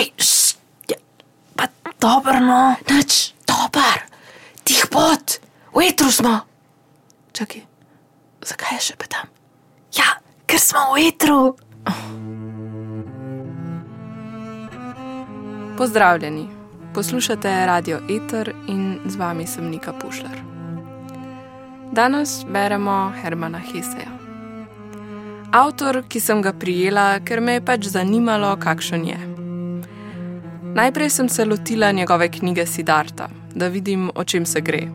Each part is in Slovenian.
Hej, šš, ja, pa dobro, no, Nič, dober, tih pot, v etru smo. čakaj, zakaj je še pa tam? Ja, ker smo v etru. Pozdravljeni, poslušate Radio Eter in z vami sem Nika Pušlar. Danes beremo Hermana Heseja. Avtor, ki sem ga prijela, ker me je pač zanimalo, kakšen je. Najprej sem se lotila njegove knjige Sidarta, da vidim, o čem se gre.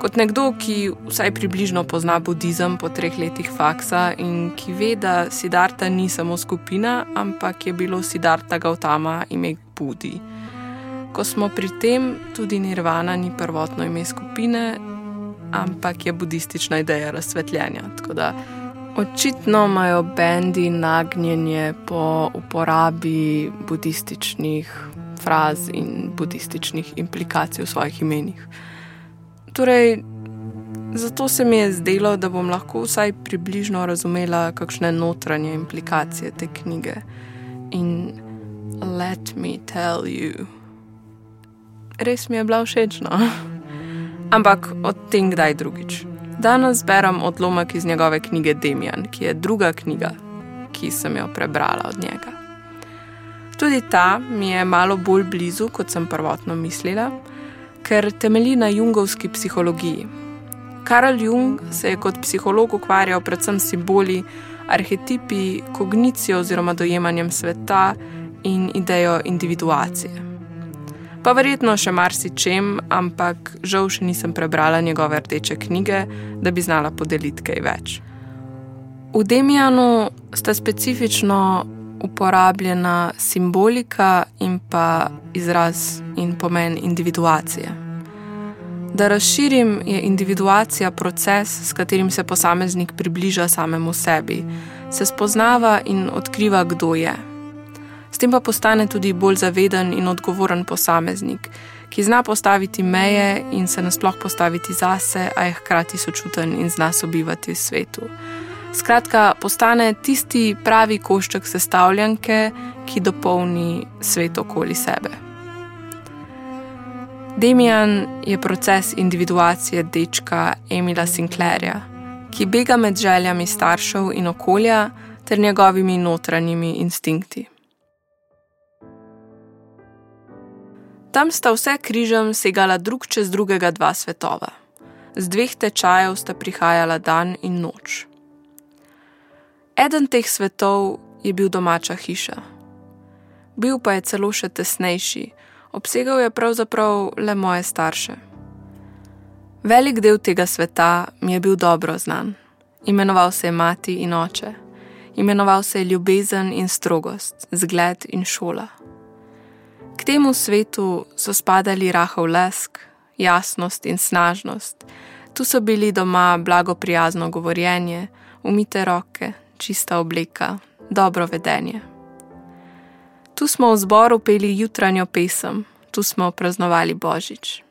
Kot nekdo, ki vsaj približno pozna budizem po treh letih faksa in ki ve, da Sidarta ni samo skupina, ampak je bilo Sidarta Gautama ime Budi. Ko smo pri tem, tudi Nirvana ni prvotno ime skupine, ampak je budistična ideja razsvetljenja. Tako da očitno imajo bendi nagnjenje po uporabi budističnih fraz in budističnih implikacij v svojih imenih. Torej, zato se mi je zdelo, da bom lahko vsaj približno razumela, kakšne notranje implikacije te knjige. In let me tell you. Res mi je bila všeč, no. Ampak o tem kdaj drugič. Danes berem odlomek iz njegove knjige Demian, ki je druga knjiga, ki sem jo prebrala od njega. Tudi ta mi je malo bolj blizu, kot sem prvotno mislila, ker temelji na jungovski psihologiji. Karl Jung se je kot psiholog ukvarjal predvsem s simboli, arhetipi, kognicijo oziroma dojemanjem sveta in idejo individuacije. Pa verjetno še marsičem, ampak žal še nisem prebrala njegove rdeče knjige, da bi znala podeliti kaj več. V Demijanu sta specifično uporabljena simbolika in pa izraz in pomen individuacije. Da razširim, je individuacija proces, s katerim se posameznik približa samemu sebi, se spoznava in odkriva, kdo je. S tem pa postane tudi bolj zaveden in odgovoren posameznik, ki zna postaviti meje in se nasploh postaviti zase, a je hkrati sočuten in zna sobivati v svetu. Skratka, postane tisti pravi košček sestavljanke, ki dopolni svet okoli sebe. Demian je proces individuacije dečka Emila Sinclairja, ki bega med željami staršev in okolja ter njegovimi notranjimi instinkti. Tam sta vse križem segala drug čez drugega dva svetova. Z dveh tečajev sta prihajala dan in noč. Eden teh svetov je bil domača hiša. Bil pa je celo še tesnejši, obsegal je pravzaprav le moje starše. Velik del tega sveta mi je bil dobro znan. Imenoval se je mati in oče, imenoval se je ljubezen in strogost, zgled in šola. Temu svetu so spadali rahel lesk, jasnost in snažnost. Tu so bili doma blago prijazno govorjenje, umite roke, čista obleka, dobro vedenje. Tu smo v zboru peli jutranjo pesem, tu smo praznovali Božič.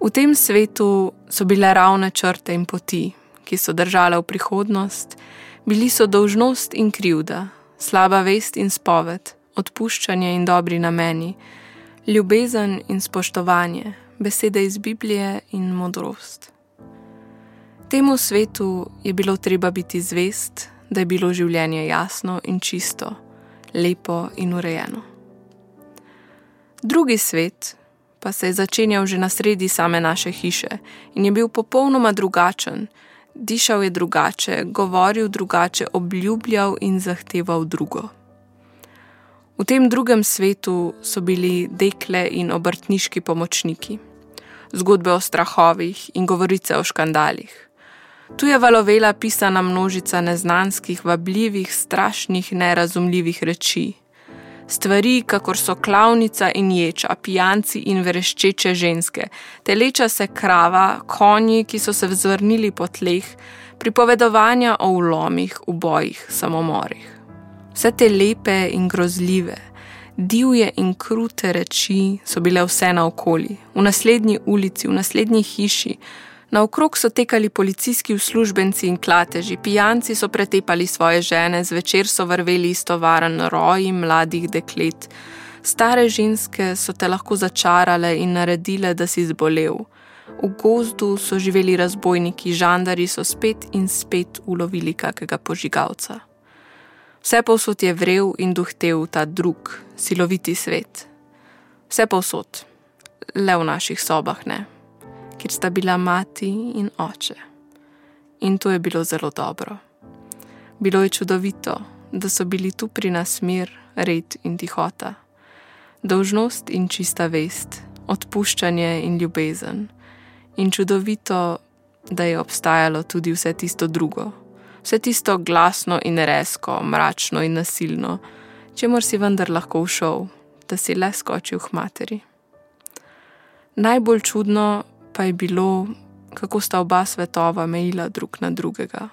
V tem svetu so bile ravne črte in poti, ki so držale v prihodnost, bili so dolžnost in krivda, slaba vest in spoved, odpuščanje in dobri nameni, ljubezen in spoštovanje, besede iz Biblije in modrost. Temu svetu je bilo treba biti zvest, da je bilo življenje jasno in čisto, lepo in urejeno. Drugi svet pa se je začenjal že na sredi same naše hiše in je bil popolnoma drugačen. Dišal je drugače, govoril drugače, obljubljal in zahteval drugo. V tem drugem svetu so bili dekle in obrtniški pomočniki, zgodbe o strahovih in govorice o škandalih. Tu je valovela pisana množica neznanskih, vabljivih, strašnih, nerazumljivih reči. Stvari, kakor so klavnica in ječa, pijanci in vereščeče ženske, teleča se krava, konji, ki so se vzvrnili po tleh, pripovedovanja o ulomih, ubojih, samomorih. Vse te lepe in grozljive, divje in krute reči so bile vse naokoli, v naslednji ulici, v naslednji hiši, Naokrog so tekali policijski uslužbenci in klateži, pijanci so pretepali svoje žene, zvečer so vrveli iz tovaren roji mladih deklet. Stare ženske so te lahko začarale in naredile, da si zbolel. V gozdu so živeli razbojniki, žandari so spet in spet ulovili kakega požigalca. Vse povsod je vrel in duhtev ta drug, siloviti svet. Vse povsod, le v naših sobah ne kjer sta bila mati in oče. In to je bilo zelo dobro. Bilo je čudovito, da so bili tu pri nas mir, red in tihota, dolžnost in čista vest, odpuščanje in ljubezen. In čudovito, da je obstajalo tudi vse tisto drugo, vse tisto glasno in resko, mračno in nasilno, čemu si vendar lahko všel, da si le skočil k materi. Najbolj čudno pa je bilo, kako sta oba svetova mejila drug na drugega,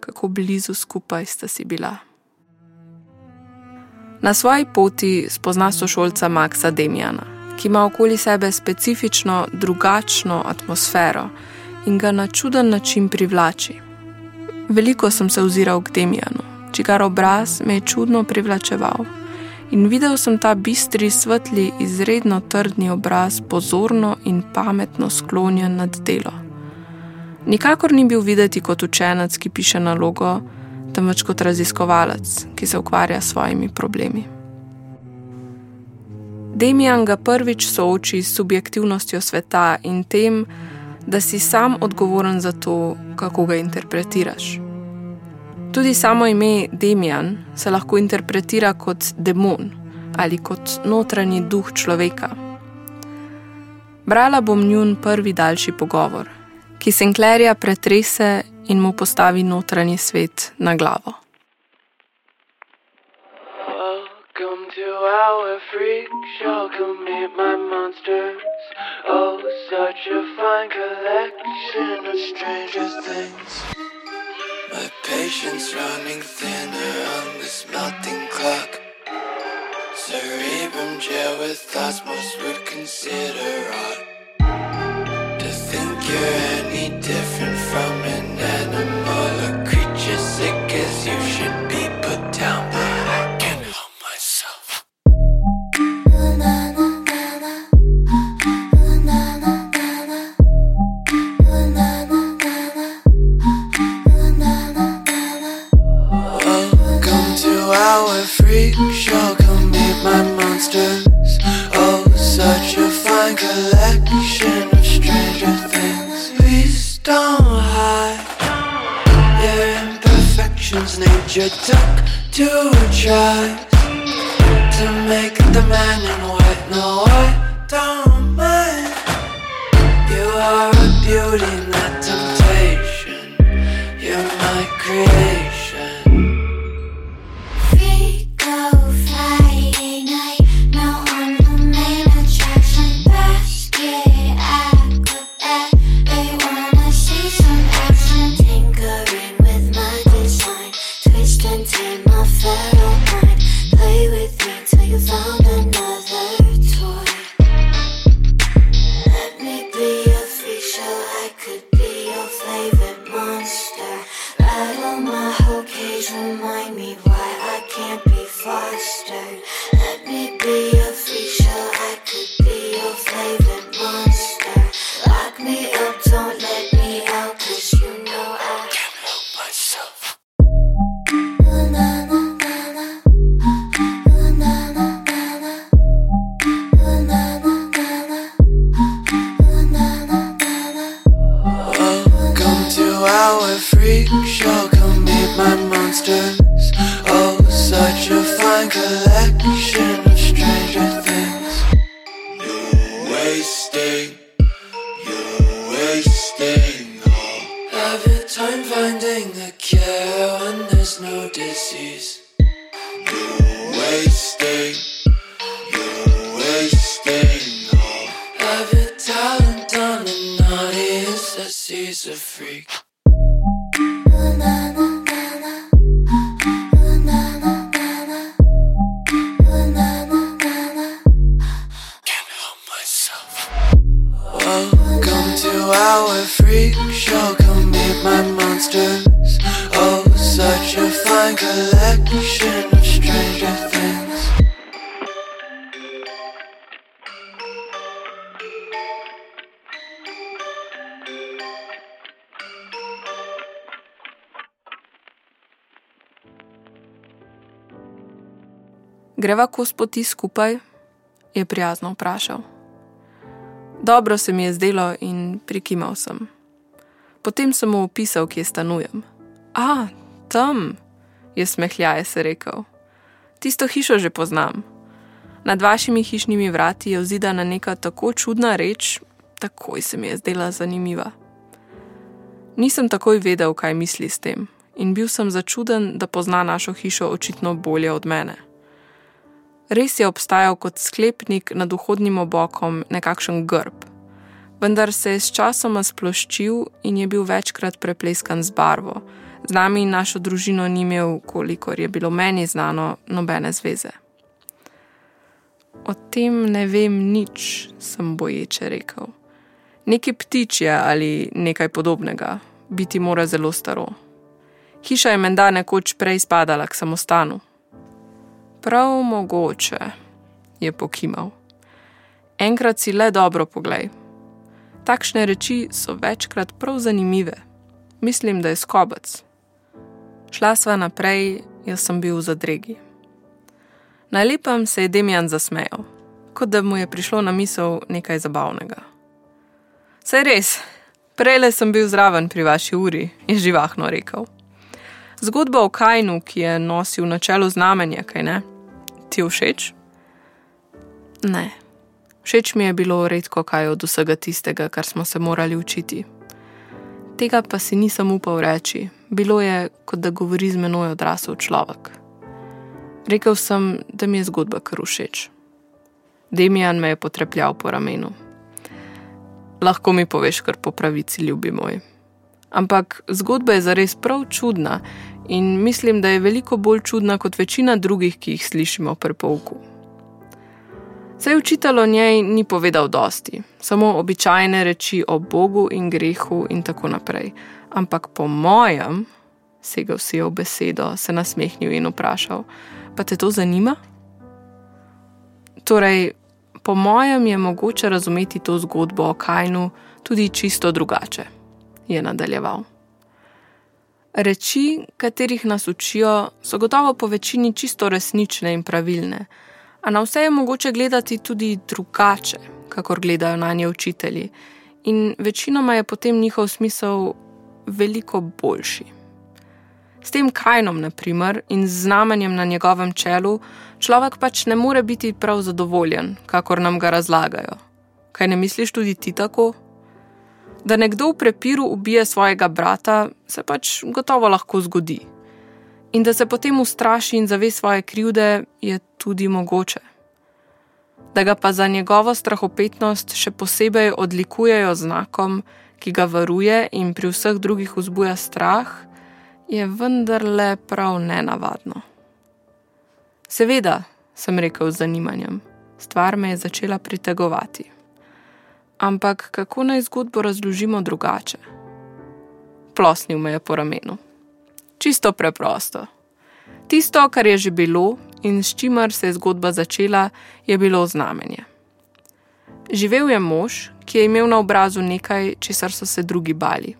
kako blizu skupaj sta si bila. Na svoji poti spozna sošolca Maxa Demjana, ki ima okoli sebe specifično drugačno atmosfero in ga na čuden način privlači. Veliko sem se oziral k Demjanu, čigar obraz me je čudno privlačeval in videl sem ta bistri, svetli, izredno trdni obraz, pozorno in pametno sklonjen nad delo. Nikakor ni bil videti kot učenec, ki piše nalogo, temveč kot raziskovalec, ki se ukvarja s svojimi problemi. Demijan ga prvič sooči s subjektivnostjo sveta in tem, da si sam odgovoren za to, kako ga interpretiraš. Tudi samo ime Demijan se lahko interpretira kot demon ali kot notranji duh človeka. Brala bom njun prvi daljši pogovor, ki Sinclairja pretrese in mu postavi notranji svet na glavo. Oh, such a fine collection of stranger things. My patience running thinner on this melting clock. Cerebrum jail with thoughts most would consider odd. To think you're any different from an animal or creature sick as you should monsters. Oh, such a fine collection of stranger things. You're wasting, you're wasting all Have your time finding the cure when there's no disease. You're wasting, you're wasting all your talent on an audience that sees a freak. Greva kos poti skupaj? je prijazno vprašal. Dobro se mi je zdelo in prikimal sem. Potem sem mu opisal, kje stanujem. A, tam, je smehljaje se rekel. Tisto hišo že poznam. Nad vašimi hišnimi vrati je vzidana neka tako čudna reč, takoj se mi je zdela zanimiva. Nisem takoj vedel, kaj misli s tem, in bil sem začuden, da pozna našo hišo očitno bolje od mene. Res je obstajal kot sklepnik nad vhodnim obokom nekakšen grb, vendar se je s časoma sploščil in je bil večkrat prepleskan z barvo. Z nami in našo družino ni imel, kolikor je bilo meni znano, nobene zveze. O tem ne vem nič, sem boječe rekel. Neki ptič je ali nekaj podobnega, biti mora zelo staro. Hiša je menda nekoč prej spadala k samostanu. Prav mogoče, je pokimal. Enkrat si le dobro poglej. Takšne reči so večkrat prav zanimive. Mislim, da je skobac. Šla sva naprej, jaz sem bil v zadregi. Na lepem se je Demjan zasmejal, kot da mu je prišlo na misel nekaj zabavnega. Saj res, prej le sem bil zraven pri vaši uri, je živahno rekel. Zgodba o Kajnu, ki je nosil na čelu znamenja, kaj ne? Ti všeč? Ne. Všeč mi je bilo redko kaj od vsega tistega, kar smo se morali učiti. Tega pa si nisem upal reči, bilo je, kot da govori z menoj odrasel človek. Rekel sem, da mi je zgodba kar všeč. Demijan me je potrepljal po ramenu. Lahko mi poveš, kar po pravici, ljubi moj. Ampak zgodba je zares prav čudna in mislim, da je veliko bolj čudna kot večina drugih, ki jih slišimo pri pouku. Saj učitelj o njej ni povedal dosti, samo običajne reči o Bogu in grehu in tako naprej. Ampak po mojem, segel si je v besedo, se nasmehnil in vprašal: Pa te to zanima? Torej, po mojem je mogoče razumeti to zgodbo o Kajnu tudi čisto drugače, je nadaljeval. Reči, katerih nas učijo, so gotovo po večini čisto resnične in pravilne, a na vse je mogoče gledati tudi drugače, kakor gledajo na nje učitelji, in večinoma je potem njihov smisel veliko boljši. S tem kajnom, na primer, in z znamenjem na njegovem čelu, človek pač ne more biti prav zadovoljen, kakor nam ga razlagajo. Kaj ne misliš tudi ti tako? Da nekdo v prepiru ubije svojega brata, se pač gotovo lahko zgodi. In da se potem ustraši in zave svoje krivde, je tudi mogoče. Da ga pa za njegovo strahopetnost še posebej odlikujejo znakom, ki ga varuje in pri vseh drugih vzbuja strah, je vendarle prav nenavadno. Seveda, sem rekel z zanimanjem, stvar me je začela pritegovati. Ampak kako naj zgodbo razložimo drugače? Plosnil me je po ramenu. Čisto preprosto. Tisto, kar je že bilo in s čimer se je zgodba začela, je bilo znamenje. Živel je mož, ki je imel na obrazu nekaj, česar so se drugi bali.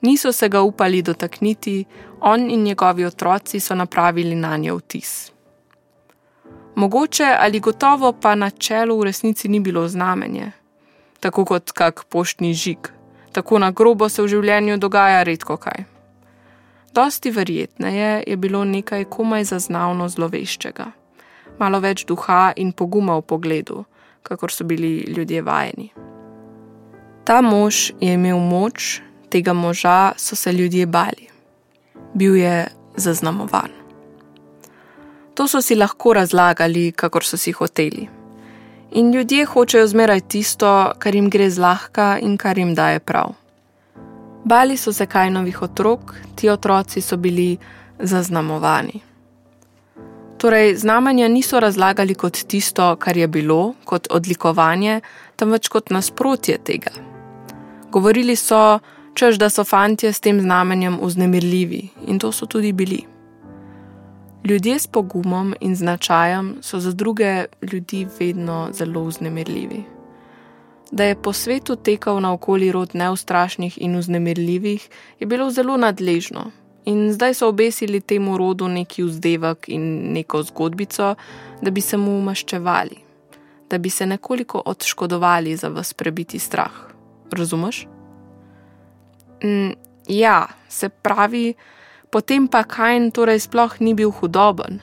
Niso se ga upali dotakniti, on in njegovi otroci so napravili na nje vtis. Mogoče ali gotovo pa na čelu v resnici ni bilo znamenje, tako kot kak poštni žig, tako na grobo se v življenju dogaja redko kaj. Dosti verjetneje je bilo nekaj komaj zaznavno zloveščega, malo več duha in poguma v pogledu, kakor so bili ljudje vajeni. Ta mož je imel moč, tega moža so se ljudje bali. Bil je zaznamovan. To so si lahko razlagali, kakor so si hoteli. In ljudje hočejo zmeraj tisto, kar jim gre zlahka in kar jim daje prav. Bali so se kaj novih otrok, ti otroci so bili zaznamovani. Torej, znamenja niso razlagali kot tisto, kar je bilo, kot odlikovanje, temveč kot nasprotje tega. Govorili so, čež da so fantje s tem znamenjem vznemirljivi in to so tudi bili. Ljudje s pogumom in značajem so za druge ljudi vedno zelo vznemirljivi. Da je po svetu tekal naokoli rod neustrašnih in vznemirljivih, je bilo zelo nadležno. In zdaj so obesili temu rodu neki vzdevek in neko zgodbico, da bi se mu maščevali, da bi se nekoliko odškodovali za vas prebiti strah. Razumeš? Mm, ja, se pravi, potem pa Kajn torej sploh ni bil hudoben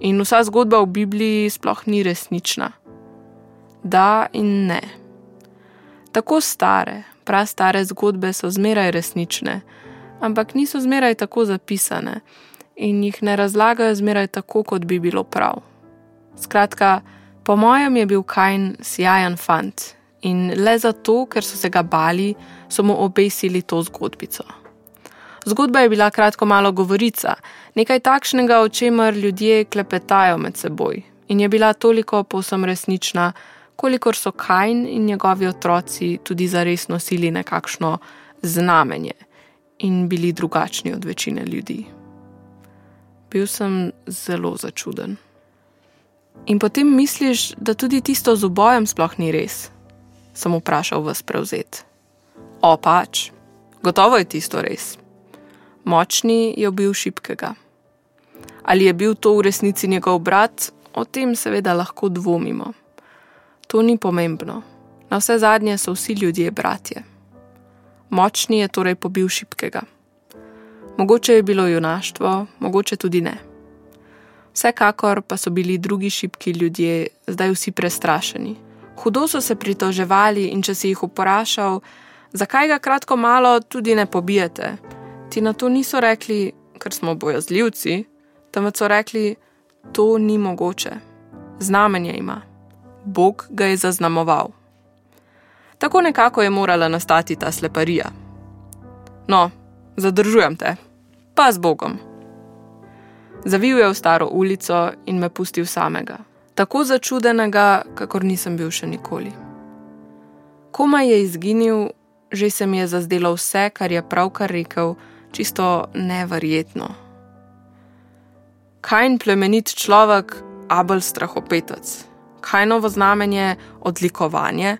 in vsa zgodba v Bibliji sploh ni resnična. Da in ne. Tako stare, prastare zgodbe so zmeraj resnične, ampak niso zmeraj tako zapisane in jih ne razlagajo zmeraj tako, kot bi bilo prav. Skratka, po mojem je bil Kajn sjajen fant in le zato, ker so se ga bali, so mu obesili to zgodbico. Zgodba je bila kratko malo govorica, nekaj takšnega, o čemer ljudje klepetajo med seboj, in je bila toliko povsem resnična, kolikor so Kajn in njegovi otroci tudi zares nosili nekakšno znamenje in bili drugačni od večine ljudi. Bil sem zelo začuden. In potem misliš, da tudi tisto z obojem sploh ni res? Sem vprašal vas prevzet. O pač, gotovo je tisto res močni je bil šibkega. Ali je bil to v resnici njegov brat, o tem seveda lahko dvomimo. To ni pomembno. Na vse zadnje so vsi ljudje bratje. Močni je torej pobil šibkega. Mogoče je bilo junaštvo, mogoče tudi ne. Vsekakor pa so bili drugi šibki ljudje zdaj vsi prestrašeni. Hudo so se pritoževali in če si jih vprašal, zakaj ga kratko malo tudi ne pobijete, ti na to niso rekli, ker smo bojazljivci, temveč so rekli, to ni mogoče. Znamenje ima. Bog ga je zaznamoval. Tako nekako je morala nastati ta sleparija. No, zadržujem te, pa z Bogom. Zavil je v staro ulico in me pustil samega, tako začudenega, kakor nisem bil še nikoli. Komaj je izginil, že se mi je zazdelo vse, kar je pravkar rekel, čisto neverjetno. Kajn plemenit človek, abel strahopetec, kajnovo znamenje, odlikovanje.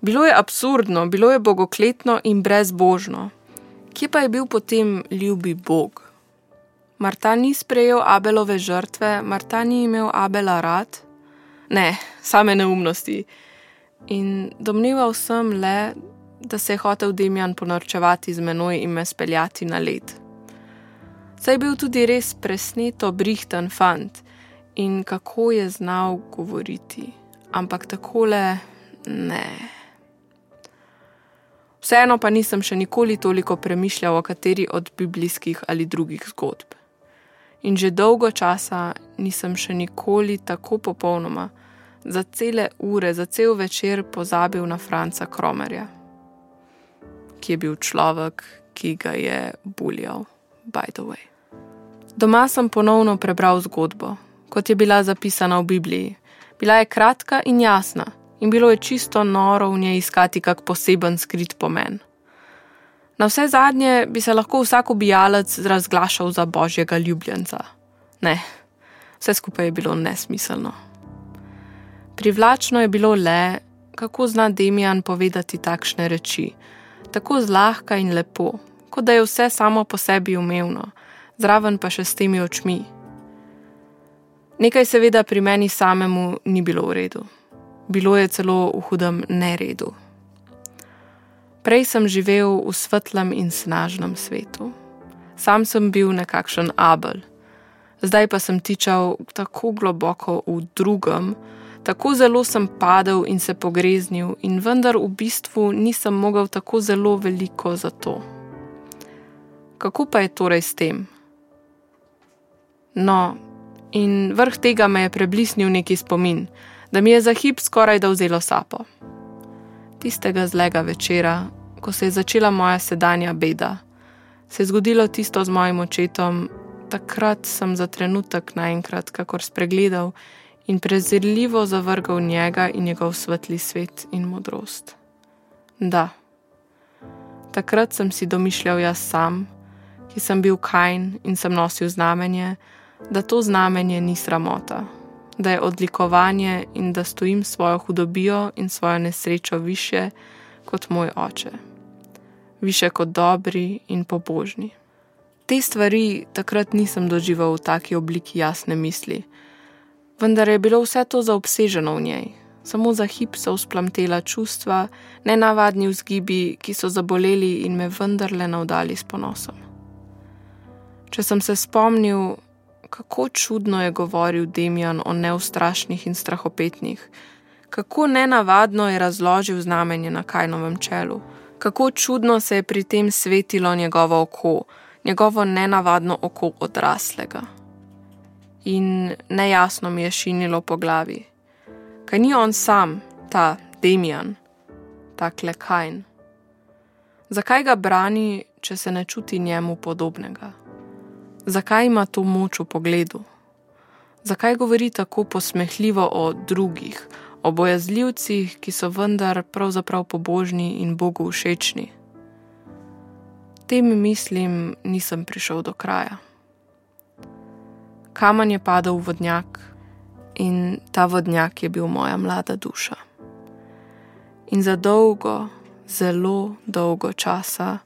Bilo je absurdno, bilo je bogokletno in brezbožno. Kje pa je bil potem ljubi Bog? Marta ni sprejel Abelove žrtve, Marta ni imel Abela rad? Ne, same neumnosti. In domneval sem le, da se je hotel Demjan ponorčevati z menoj in me speljati na led. Saj je bil tudi res presneto brihten fant in kako je znal govoriti, ampak takole ne. Vseeno pa nisem še nikoli toliko premišljal o kateri od biblijskih ali drugih zgodb. In že dolgo časa nisem še nikoli tako popolnoma, za cele ure, za cel večer pozabil na Franca Kromerja ki je bil človek, ki ga je buljal, by the way. Doma sem ponovno prebral zgodbo, kot je bila zapisana v Bibliji. Bila je kratka in jasna, in bilo je čisto noro v njej iskati kak poseben skrit pomen. Na vse zadnje bi se lahko vsak ubijalec razglašal za božjega ljubljenca. Ne, vse skupaj je bilo nesmiselno. Privlačno je bilo le, kako zna Demijan povedati takšne reči, tako zlahka in lepo, kot da je vse samo po sebi umevno, zraven pa še s temi očmi. Nekaj seveda pri meni samemu ni bilo v redu, bilo je celo v hudem neredu. Prej sem živel v svetlem in snažnem svetu. Sam sem bil nekakšen abel, zdaj pa sem tičal tako globoko v drugem, Tako zelo sem padel in se pogreznil, in vendar v bistvu nisem mogel tako zelo veliko za to. Kako pa je torej s tem? No, in vrh tega me je preblisnil neki spomin, da mi je za hip skoraj da vzelo sapo. Tistega zlega večera, ko se je začela moja sedanja beda, se je zgodilo tisto z mojim očetom, takrat sem za trenutek naenkrat kakor spregledal in prezirljivo zavrgal njega in njegov svetli svet in modrost. Da, takrat sem si domišljal jaz sam, ki sem bil kajn in sem nosil znamenje, da to znamenje ni sramota, da je odlikovanje in da stojim svojo hudobijo in svojo nesrečo više kot moj oče, više kot dobri in pobožni. Te stvari takrat nisem doživel v taki obliki jasne misli, vendar je bilo vse to zaobseženo v njej. Samo za hip so vzplamtela čustva, nenavadni vzgibi, ki so zaboleli in me vendarle navdali s ponosom. Če sem se spomnil, kako čudno je govoril Demjan o neustrašnih in strahopetnih, kako nenavadno je razložil znamenje na Kajnovem čelu, kako čudno se je pri tem svetilo njegovo oko, njegovo nenavadno oko odraslega. In nejasno mi je šinilo po glavi. Kaj ni on sam, ta Demjan, ta klekajn? Zakaj ga brani, če se ne čuti njemu podobnega? Zakaj ima to moč v pogledu? Zakaj govori tako posmehljivo o drugih, o bojazljivcih, ki so vendar pravzaprav pobožni in Bogu všečni? Tem mislim, nisem prišel do kraja. Kamen je padel v vodnjak in ta vodnjak je bil moja mlada duša. In za dolgo, zelo dolgo časa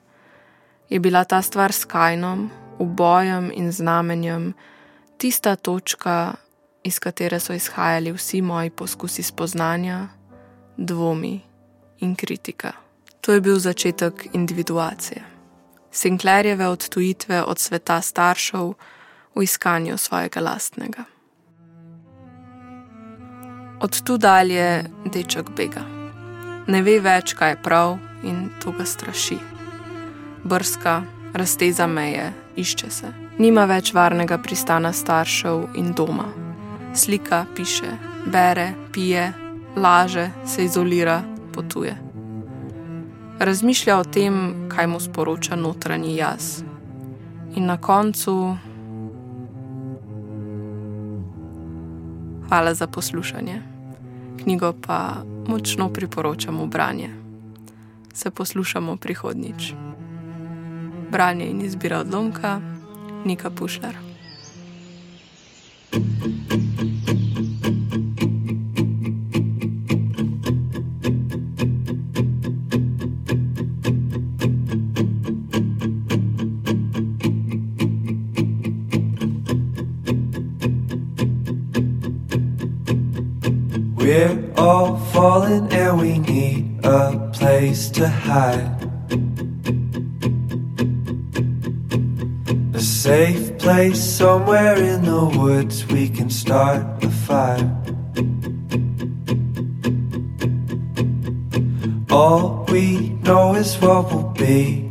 je bila ta stvar s Kajnom, ubojem in znamenjem, tista točka, iz katere so izhajali vsi moji poskusi spoznanja, dvomi in kritika. To je bil začetek individuacije, Sinclairjeve odtujitve od sveta staršev v iskanju svojega lastnega. Od tu dalje deček bega. Ne ve več, kaj je prav in to ga straši. Brska, razteza meje, išče se. Nima več varnega pristana staršev in doma. Slika, piše, bere, pije, laže, se izolira, potuje. Razmišlja o tem, kaj mu sporoča notranji jaz. In na koncu. Hvala za poslušanje. Knjigo pa močno priporočam v branje. Se poslušamo prihodnjič branje in izbira odlomka, Nika Pušler. We're all falling and we need a place to hide. A safe place somewhere in the woods we can start a fire. All we know is what will be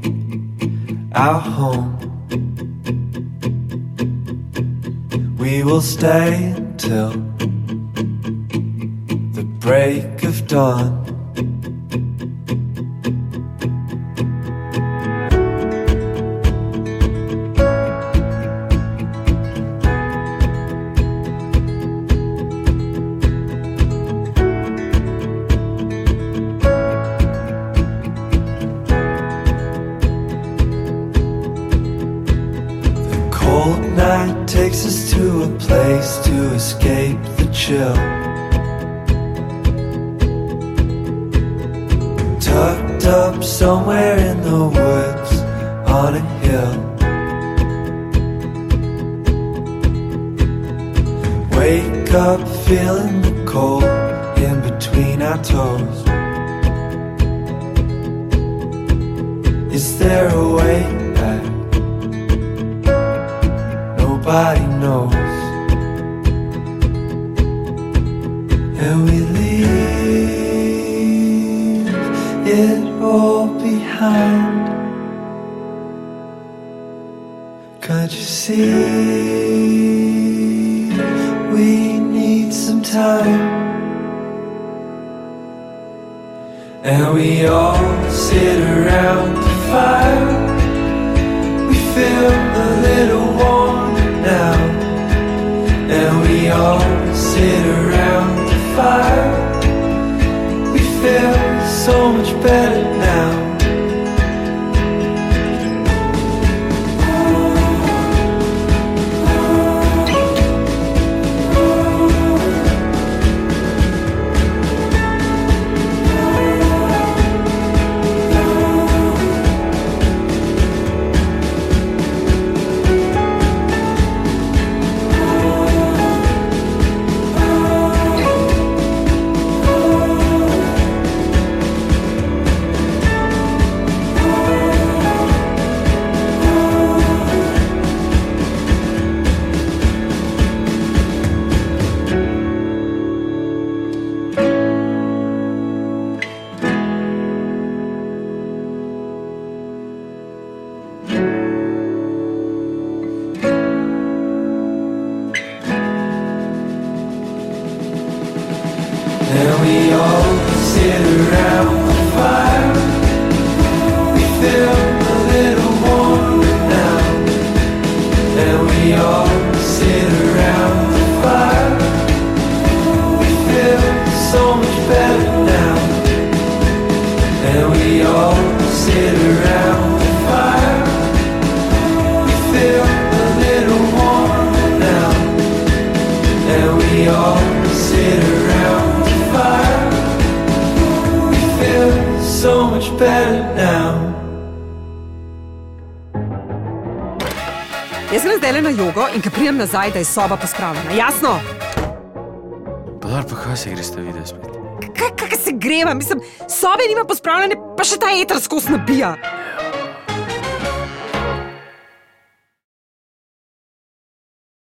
our home. We will stay the break of dawn. Knows. And we leave it all behind. Can't you see? We need some time. And we all sit around the fire. We feel a little all sit around the fire. We feel so much better now nazaj, da je soba pospravljena. Jasno? Pa, pa kaj se greš videti spet? Kaj, kaj se greva? Mislim, sobe nima pospravljene, pa še ta eter skos nabija.